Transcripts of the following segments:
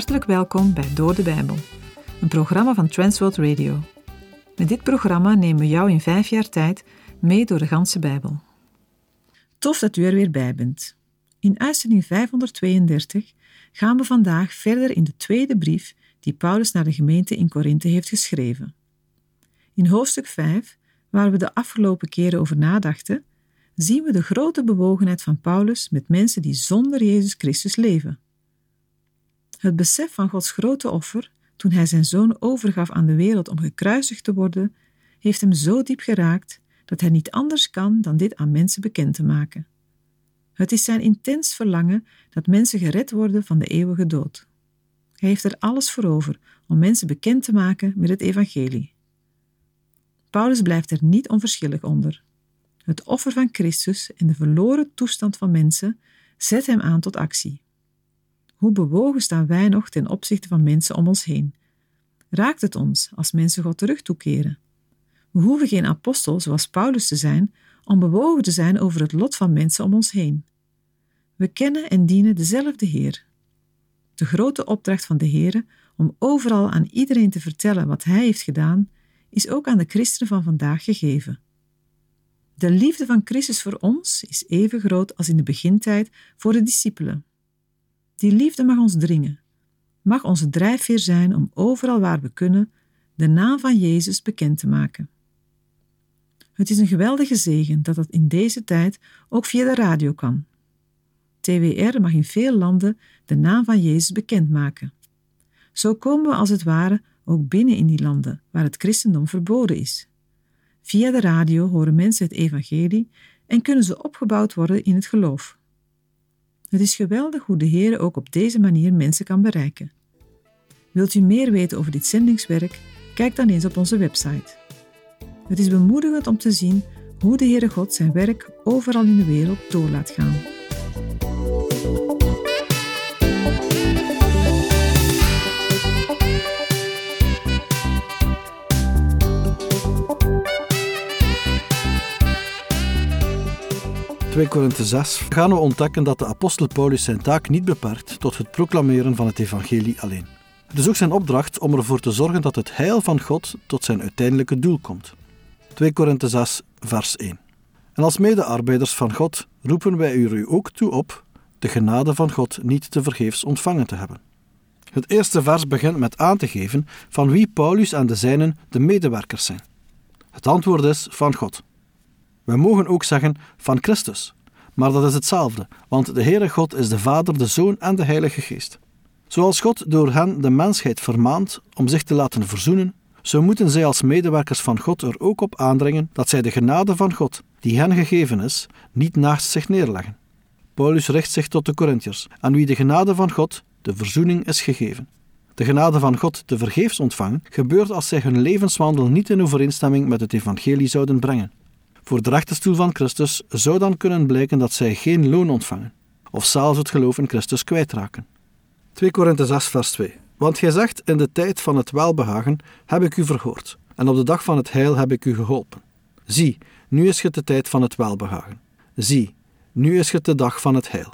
Hartelijk welkom bij Door de Bijbel, een programma van Transworld Radio. Met dit programma nemen we jou in vijf jaar tijd mee door de ganse Bijbel. Tof dat u er weer bij bent. In uitzending 532 gaan we vandaag verder in de tweede brief die Paulus naar de gemeente in Korinthe heeft geschreven. In hoofdstuk 5, waar we de afgelopen keren over nadachten, zien we de grote bewogenheid van Paulus met mensen die zonder Jezus Christus leven. Het besef van Gods grote offer, toen hij zijn zoon overgaf aan de wereld om gekruisigd te worden, heeft hem zo diep geraakt dat hij niet anders kan dan dit aan mensen bekend te maken. Het is zijn intens verlangen dat mensen gered worden van de eeuwige dood. Hij heeft er alles voor over om mensen bekend te maken met het evangelie. Paulus blijft er niet onverschillig onder. Het offer van Christus en de verloren toestand van mensen zet hem aan tot actie. Hoe bewogen staan wij nog ten opzichte van mensen om ons heen? Raakt het ons als mensen God terug toekeren? We hoeven geen apostel zoals Paulus te zijn om bewogen te zijn over het lot van mensen om ons heen. We kennen en dienen dezelfde Heer. De grote opdracht van de Heer om overal aan iedereen te vertellen wat Hij heeft gedaan, is ook aan de christenen van vandaag gegeven. De liefde van Christus voor ons is even groot als in de begintijd voor de discipelen. Die liefde mag ons dringen, mag onze drijfveer zijn om overal waar we kunnen de naam van Jezus bekend te maken. Het is een geweldige zegen dat dat in deze tijd ook via de radio kan. TWR mag in veel landen de naam van Jezus bekendmaken. Zo komen we als het ware ook binnen in die landen waar het christendom verboden is. Via de radio horen mensen het evangelie en kunnen ze opgebouwd worden in het geloof. Het is geweldig hoe de Heer ook op deze manier mensen kan bereiken. Wilt u meer weten over dit zendingswerk? Kijk dan eens op onze website. Het is bemoedigend om te zien hoe de Heere God zijn werk overal in de wereld door laat gaan. 2 Korinthe 6 gaan we ontdekken dat de apostel Paulus zijn taak niet beperkt tot het proclameren van het evangelie alleen. Het is ook zijn opdracht om ervoor te zorgen dat het heil van God tot zijn uiteindelijke doel komt. 2 Korinthe 6 vers 1 En als medearbeiders van God roepen wij u ook toe op de genade van God niet te vergeefs ontvangen te hebben. Het eerste vers begint met aan te geven van wie Paulus en de zijnen de medewerkers zijn. Het antwoord is van God. We mogen ook zeggen van Christus, maar dat is hetzelfde, want de Heere God is de Vader, de Zoon en de Heilige Geest. Zoals God door hen de mensheid vermaant om zich te laten verzoenen, zo moeten zij als medewerkers van God er ook op aandringen dat zij de genade van God, die hen gegeven is, niet naast zich neerleggen. Paulus richt zich tot de Corinthiërs, aan wie de genade van God, de verzoening, is gegeven. De genade van God te vergeefs ontvangen gebeurt als zij hun levenswandel niet in overeenstemming met het evangelie zouden brengen. Voor de rechterstoel van Christus zou dan kunnen blijken dat zij geen loon ontvangen, of zelfs het geloof in Christus kwijtraken. 2 Korinthe 6 vers 2 Want gij zegt, in de tijd van het welbehagen heb ik u verhoord, en op de dag van het heil heb ik u geholpen. Zie, nu is het de tijd van het welbehagen. Zie, nu is het de dag van het heil.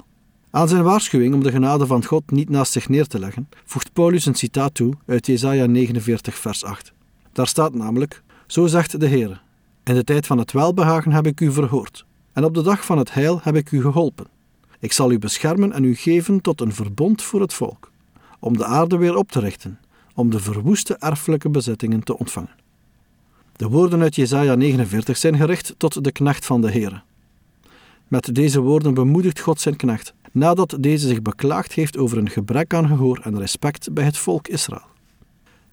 Aan zijn waarschuwing om de genade van God niet naast zich neer te leggen, voegt Paulus een citaat toe uit Jesaja 49 vers 8. Daar staat namelijk, zo zegt de Heer, in de tijd van het welbehagen heb ik u verhoord, en op de dag van het heil heb ik u geholpen. Ik zal u beschermen en u geven tot een verbond voor het volk, om de aarde weer op te richten, om de verwoeste erfelijke bezittingen te ontvangen. De woorden uit Jesaja 49 zijn gericht tot de knecht van de Heere. Met deze woorden bemoedigt God zijn knecht, nadat deze zich beklaagd heeft over een gebrek aan gehoor en respect bij het volk Israël.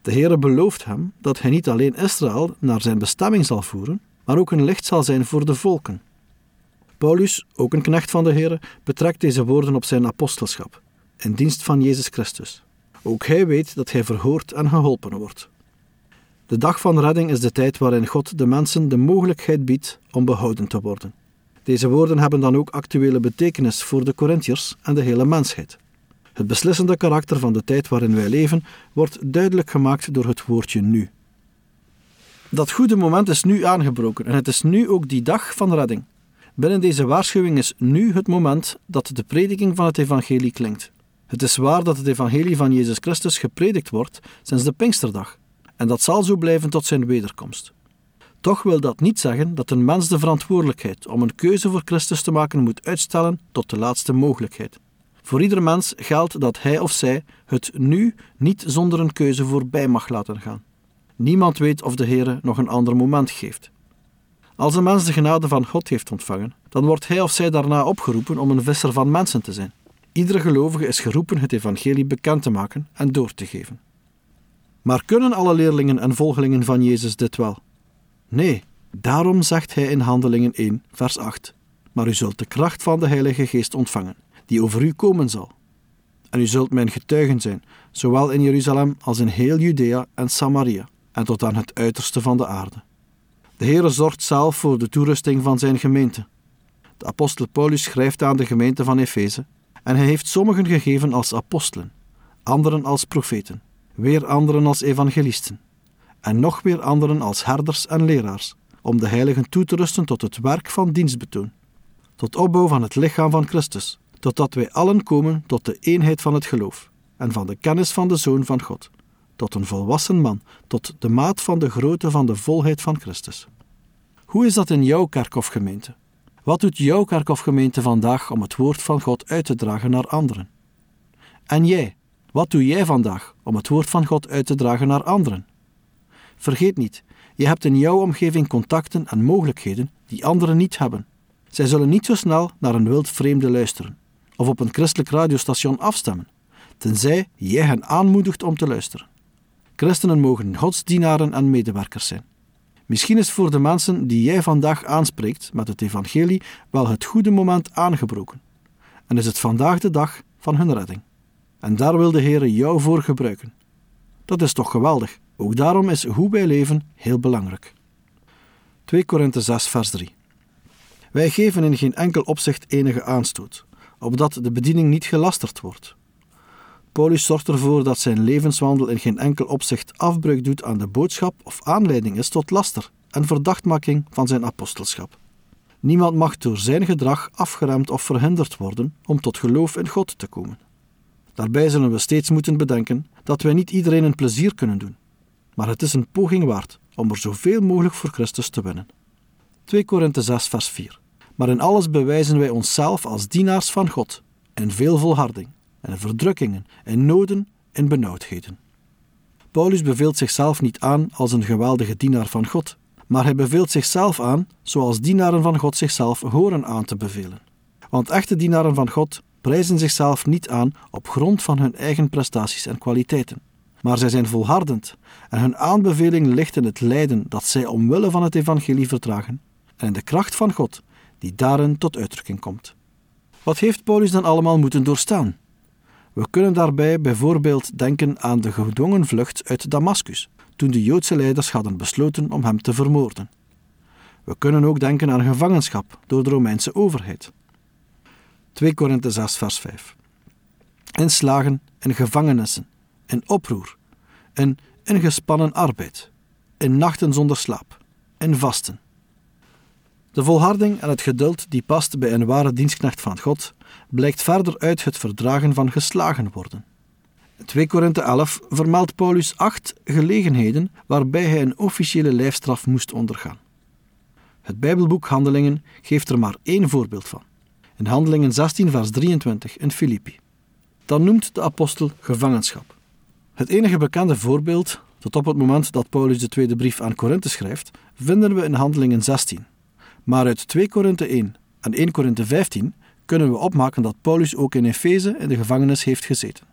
De Heere belooft hem dat hij niet alleen Israël naar zijn bestemming zal voeren, maar ook een licht zal zijn voor de volken. Paulus, ook een knecht van de Heere, betrekt deze woorden op zijn apostelschap, in dienst van Jezus Christus. Ook hij weet dat hij verhoord en geholpen wordt. De dag van redding is de tijd waarin God de mensen de mogelijkheid biedt om behouden te worden. Deze woorden hebben dan ook actuele betekenis voor de Corinthiërs en de hele mensheid. Het beslissende karakter van de tijd waarin wij leven wordt duidelijk gemaakt door het woordje nu. Dat goede moment is nu aangebroken en het is nu ook die dag van redding. Binnen deze waarschuwing is nu het moment dat de prediking van het evangelie klinkt. Het is waar dat het evangelie van Jezus Christus gepredikt wordt sinds de Pinksterdag, en dat zal zo blijven tot zijn wederkomst. Toch wil dat niet zeggen dat een mens de verantwoordelijkheid om een keuze voor Christus te maken moet uitstellen tot de laatste mogelijkheid. Voor ieder mens geldt dat hij of zij het nu niet zonder een keuze voorbij mag laten gaan. Niemand weet of de Heer nog een ander moment geeft. Als een mens de genade van God heeft ontvangen, dan wordt hij of zij daarna opgeroepen om een visser van mensen te zijn. Iedere gelovige is geroepen het evangelie bekend te maken en door te geven. Maar kunnen alle leerlingen en volgelingen van Jezus dit wel? Nee, daarom zegt hij in Handelingen 1, vers 8: Maar u zult de kracht van de Heilige Geest ontvangen, die over u komen zal. En u zult mijn getuigen zijn, zowel in Jeruzalem als in heel Judea en Samaria, en tot aan het uiterste van de aarde. De Heere zorgt zelf voor de toerusting van zijn gemeente. De apostel Paulus schrijft aan de gemeente van Efeze, en hij heeft sommigen gegeven als apostelen, anderen als profeten, weer anderen als evangelisten, en nog weer anderen als herders en leraars, om de heiligen toe te rusten tot het werk van dienstbetoon, tot opbouw van het lichaam van Christus, totdat wij allen komen tot de eenheid van het geloof en van de kennis van de Zoon van God, tot een volwassen man, tot de maat van de grootte van de volheid van Christus. Hoe is dat in jouw kerk of gemeente? Wat doet jouw kerk of gemeente vandaag om het woord van God uit te dragen naar anderen? En jij, wat doe jij vandaag om het woord van God uit te dragen naar anderen? Vergeet niet, je hebt in jouw omgeving contacten en mogelijkheden die anderen niet hebben. Zij zullen niet zo snel naar een wild vreemde luisteren of op een christelijk radiostation afstemmen, tenzij jij hen aanmoedigt om te luisteren. Christenen mogen godsdienaren en medewerkers zijn. Misschien is voor de mensen die jij vandaag aanspreekt met het evangelie wel het goede moment aangebroken. En is het vandaag de dag van hun redding. En daar wil de Heer jou voor gebruiken. Dat is toch geweldig. Ook daarom is hoe wij leven heel belangrijk. 2 Korinthe 6 vers 3 Wij geven in geen enkel opzicht enige aanstoot, opdat de bediening niet gelasterd wordt. Paulus zorgt ervoor dat zijn levenswandel in geen enkel opzicht afbreuk doet aan de boodschap of aanleiding is tot laster en verdachtmaking van zijn apostelschap. Niemand mag door zijn gedrag afgeremd of verhinderd worden om tot geloof in God te komen. Daarbij zullen we steeds moeten bedenken dat wij niet iedereen een plezier kunnen doen, maar het is een poging waard om er zoveel mogelijk voor Christus te winnen. 2 Korinthe 6 vers 4 Maar in alles bewijzen wij onszelf als dienaars van God, in veel volharding, en verdrukkingen, en noden en benauwdheden. Paulus beveelt zichzelf niet aan als een geweldige dienaar van God, maar hij beveelt zichzelf aan zoals dienaren van God zichzelf horen aan te bevelen. Want echte dienaren van God prijzen zichzelf niet aan op grond van hun eigen prestaties en kwaliteiten, maar zij zijn volhardend en hun aanbeveling ligt in het lijden dat zij omwille van het evangelie verdragen en de kracht van God die daarin tot uitdrukking komt. Wat heeft Paulus dan allemaal moeten doorstaan? We kunnen daarbij bijvoorbeeld denken aan de gedwongen vlucht uit Damascus, toen de Joodse leiders hadden besloten om hem te vermoorden. We kunnen ook denken aan gevangenschap door de Romeinse overheid. 2 Korinthe 6 vers 5 In slagen, in gevangenissen, in oproer, in ingespannen arbeid, in nachten zonder slaap, in vasten. De volharding en het geduld die past bij een ware dienstknecht van God, blijkt verder uit het verdragen van geslagen worden. In 2 Korinthe 11 vermeldt Paulus acht gelegenheden waarbij hij een officiële lijfstraf moest ondergaan. Het Bijbelboek Handelingen geeft er maar één voorbeeld van. In Handelingen 16, vers 23 in Filippi. Dan noemt de apostel gevangenschap. Het enige bekende voorbeeld, tot op het moment dat Paulus de tweede brief aan Korinthe schrijft, vinden we in Handelingen 16. Maar uit 2 Korinthe 1 en 1 Korinthe 15 kunnen we opmaken dat Paulus ook in Efeze in de gevangenis heeft gezeten.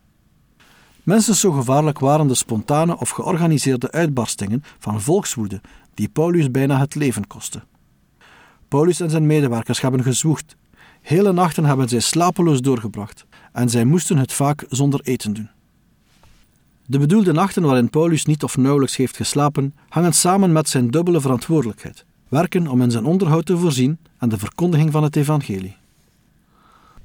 Mensen zo gevaarlijk waren de spontane of georganiseerde uitbarstingen van volkswoede die Paulus bijna het leven kostten. Paulus en zijn medewerkers hebben gezwoegd. Hele nachten hebben zij slapeloos doorgebracht en zij moesten het vaak zonder eten doen. De bedoelde nachten waarin Paulus niet of nauwelijks heeft geslapen, hangen samen met zijn dubbele verantwoordelijkheid: werken om in zijn onderhoud te voorzien en de verkondiging van het evangelie.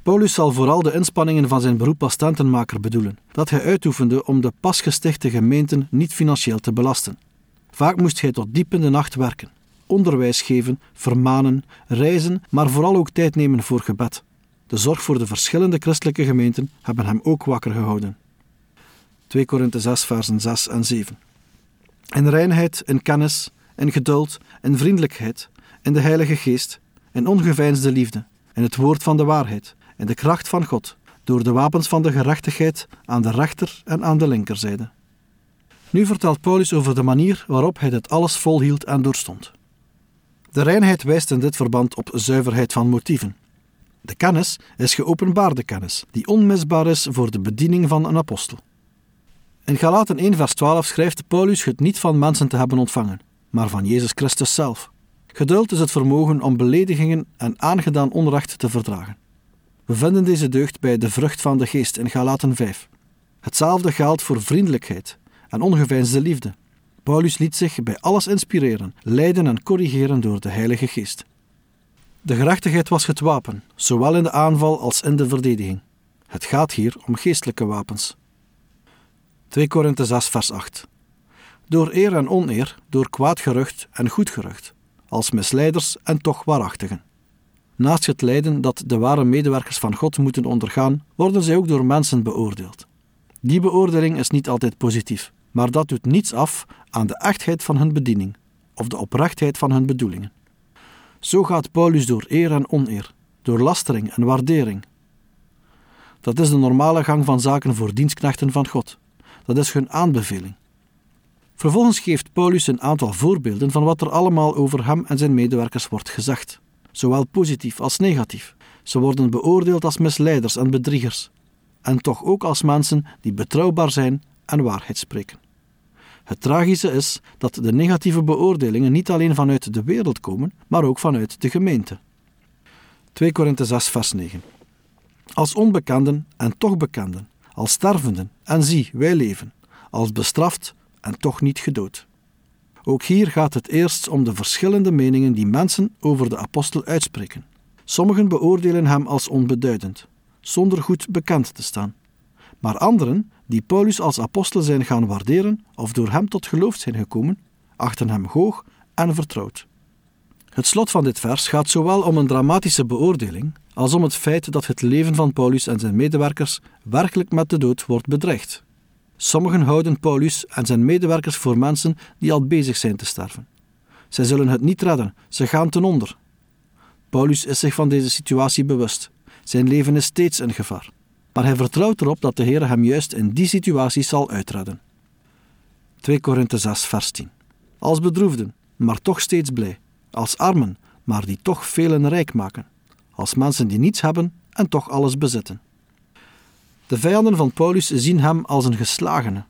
Paulus zal vooral de inspanningen van zijn beroep als tentenmaker bedoelen, dat hij uitoefende om de pas gestichte gemeenten niet financieel te belasten. Vaak moest hij tot diep in de nacht werken, onderwijs geven, vermanen, reizen, maar vooral ook tijd nemen voor gebed. de zorg voor de verschillende christelijke gemeenten hebben hem ook wakker gehouden. 2 Korinthe 6, versen 6 en 7. In reinheid, in kennis, in geduld, in vriendelijkheid, in de Heilige Geest, in ongeveinsde liefde, in het woord van de waarheid, in de kracht van God, door de wapens van de gerechtigheid aan de rechter en aan de linkerzijde. Nu vertelt Paulus over de manier waarop hij dit alles volhield en doorstond. De reinheid wijst in dit verband op zuiverheid van motieven. De kennis is geopenbaarde kennis, die onmisbaar is voor de bediening van een apostel. In Galaten 1 vers 12 schrijft Paulus het niet van mensen te hebben ontvangen, maar van Jezus Christus zelf. Geduld is het vermogen om beledigingen en aangedaan onrecht te verdragen. We vinden deze deugd bij de vrucht van de geest in Galaten 5. Hetzelfde geldt voor vriendelijkheid en ongeveinsde liefde. Paulus liet zich bij alles inspireren, leiden en corrigeren door de Heilige Geest. De gerechtigheid was het wapen, zowel in de aanval als in de verdediging. Het gaat hier om geestelijke wapens. 2 Korinthe 6 vers 8 Door eer en oneer, door kwaad gerucht en goed gerucht, als misleiders en toch waarachtigen. Naast het lijden dat de ware medewerkers van God moeten ondergaan, worden zij ook door mensen beoordeeld. Die beoordeling is niet altijd positief, maar dat doet niets af aan de echtheid van hun bediening of de oprechtheid van hun bedoelingen. Zo gaat Paulus door eer en oneer, door lastering en waardering. Dat is de normale gang van zaken voor dienstknechten van God. Dat is hun aanbeveling. Vervolgens geeft Paulus een aantal voorbeelden van wat er allemaal over hem en zijn medewerkers wordt gezegd, zowel positief als negatief. Ze worden beoordeeld als misleiders en bedriegers, en toch ook als mensen die betrouwbaar zijn en waarheid spreken. Het tragische is dat de negatieve beoordelingen niet alleen vanuit de wereld komen, maar ook vanuit de gemeente. 2 Korinthe 6, vers 9. Als onbekenden en toch bekenden, als stervenden en zie, wij leven, als bestraft en toch niet gedood. Ook hier gaat het eerst om de verschillende meningen die mensen over de apostel uitspreken. Sommigen beoordelen hem als onbeduidend, zonder goed bekend te staan. Maar anderen, die Paulus als apostel zijn gaan waarderen of door hem tot geloof zijn gekomen, achten hem hoog en vertrouwd. Het slot van dit vers gaat zowel om een dramatische beoordeling als om het feit dat het leven van Paulus en zijn medewerkers werkelijk met de dood wordt bedreigd. Sommigen houden Paulus en zijn medewerkers voor mensen die al bezig zijn te sterven. Zij zullen het niet redden, ze gaan ten onder. Paulus is zich van deze situatie bewust. Zijn leven is steeds in gevaar. Maar hij vertrouwt erop dat de Heer hem juist in die situatie zal uitredden. 2 Korinthe 6, vers 10. Als bedroefden, maar toch steeds blij. Als armen, maar die toch velen rijk maken. Als mensen die niets hebben en toch alles bezitten. De vijanden van Paulus zien hem als een geslagene.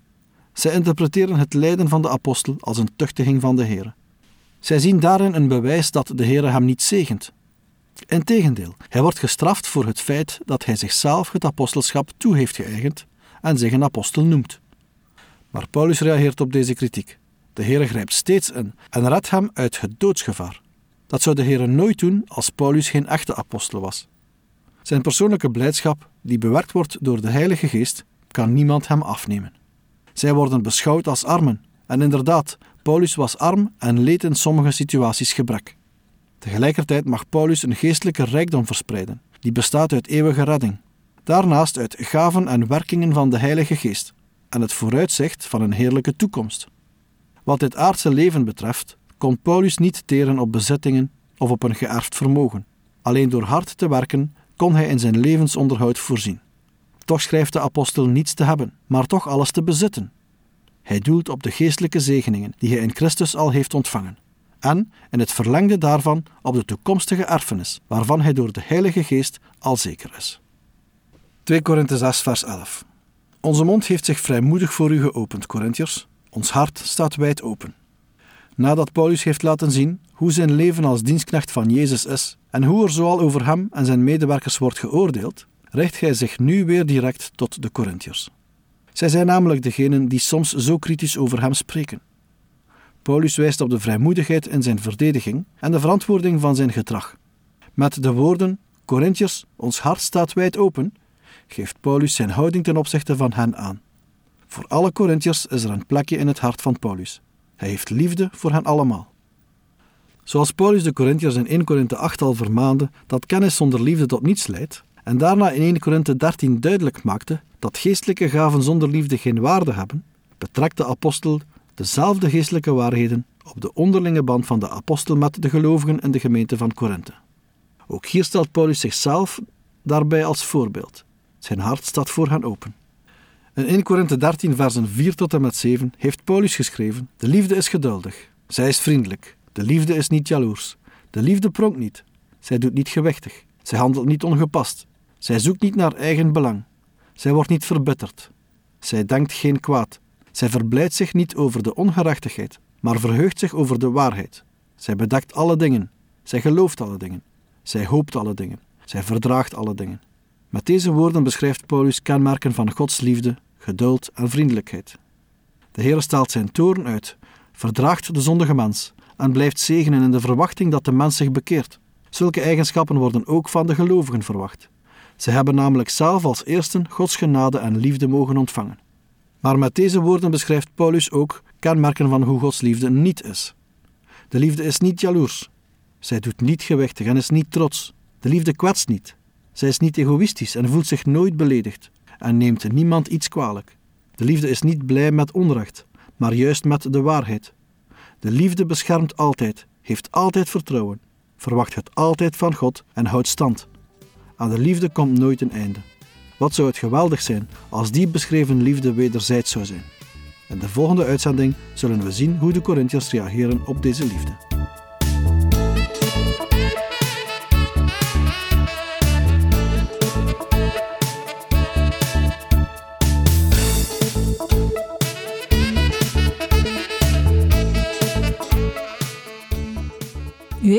Zij interpreteren het lijden van de apostel als een tuchtiging van de Heer. Zij zien daarin een bewijs dat de Heer hem niet zegent. Integendeel, hij wordt gestraft voor het feit dat hij zichzelf het apostelschap toe heeft geëigend en zich een apostel noemt. Maar Paulus reageert op deze kritiek. De Heer grijpt steeds in en redt hem uit het doodsgevaar. Dat zou de Heer nooit doen als Paulus geen echte apostel was. Zijn persoonlijke blijdschap, die bewerkt wordt door de Heilige Geest, kan niemand hem afnemen. Zij worden beschouwd als armen, en inderdaad, Paulus was arm en leed in sommige situaties gebrek. Tegelijkertijd mag Paulus een geestelijke rijkdom verspreiden, die bestaat uit eeuwige redding. Daarnaast uit gaven en werkingen van de Heilige Geest en het vooruitzicht van een heerlijke toekomst. Wat dit aardse leven betreft, kon Paulus niet teren op bezittingen of op een geërfd vermogen. Alleen door hard te werken kon hij in zijn levensonderhoud voorzien. Toch schrijft de apostel niets te hebben, maar toch alles te bezitten. Hij doelt op de geestelijke zegeningen die hij in Christus al heeft ontvangen, en in het verlengde daarvan op de toekomstige erfenis, waarvan hij door de Heilige Geest al zeker is. 2 Korinthe 6, vers 11. Onze mond heeft zich vrijmoedig voor u geopend, Corinthiërs. Ons hart staat wijd open. Nadat Paulus heeft laten zien hoe zijn leven als dienstknecht van Jezus is en hoe er zoal over hem en zijn medewerkers wordt geoordeeld, richt hij zich nu weer direct tot de Corinthiërs. Zij zijn namelijk degenen die soms zo kritisch over hem spreken. Paulus wijst op de vrijmoedigheid in zijn verdediging en de verantwoording van zijn gedrag. Met de woorden: Corinthiërs, ons hart staat wijd open, geeft Paulus zijn houding ten opzichte van hen aan. Voor alle Corinthiërs is er een plekje in het hart van Paulus. Hij heeft liefde voor hen allemaal. Zoals Paulus de Corinthiërs in 1 Korinthe 8 al vermaande dat kennis zonder liefde tot niets leidt, en daarna in 1 Korinthe 13 duidelijk maakte dat geestelijke gaven zonder liefde geen waarde hebben, betrekt de apostel dezelfde geestelijke waarheden op de onderlinge band van de apostel met de gelovigen in de gemeente van Korinthe. Ook hier stelt Paulus zichzelf daarbij als voorbeeld. Zijn hart staat voor hen open. In 1 Korinthe 13, versen 4 tot en met 7 heeft Paulus geschreven: De liefde is geduldig, zij is vriendelijk, de liefde is niet jaloers, de liefde pronkt niet, zij doet niet gewichtig, zij handelt niet ongepast, zij zoekt niet naar eigen belang, zij wordt niet verbitterd, zij denkt geen kwaad, zij verblijdt zich niet over de ongerechtigheid, maar verheugt zich over de waarheid. Zij bedekt alle dingen, zij gelooft alle dingen, zij hoopt alle dingen, zij verdraagt alle dingen. Met deze woorden beschrijft Paulus kenmerken van Gods liefde, geduld en vriendelijkheid. De Heer stelt zijn toorn uit, verdraagt de zondige mens en blijft zegenen in de verwachting dat de mens zich bekeert. Zulke eigenschappen worden ook van de gelovigen verwacht. Ze hebben namelijk zelf als eersten Gods genade en liefde mogen ontvangen. Maar met deze woorden beschrijft Paulus ook kenmerken van hoe Gods liefde niet is. De liefde is niet jaloers. Zij doet niet gewichtig en is niet trots. De liefde kwetst niet. Zij is niet egoïstisch en voelt zich nooit beledigd en neemt niemand iets kwalijk. De liefde is niet blij met onrecht, maar juist met de waarheid. De liefde beschermt altijd, heeft altijd vertrouwen, verwacht het altijd van God en houdt stand. Aan de liefde komt nooit een einde. Wat zou het geweldig zijn als die beschreven liefde wederzijds zou zijn. In de volgende uitzending zullen we zien hoe de Corinthiërs reageren op deze liefde.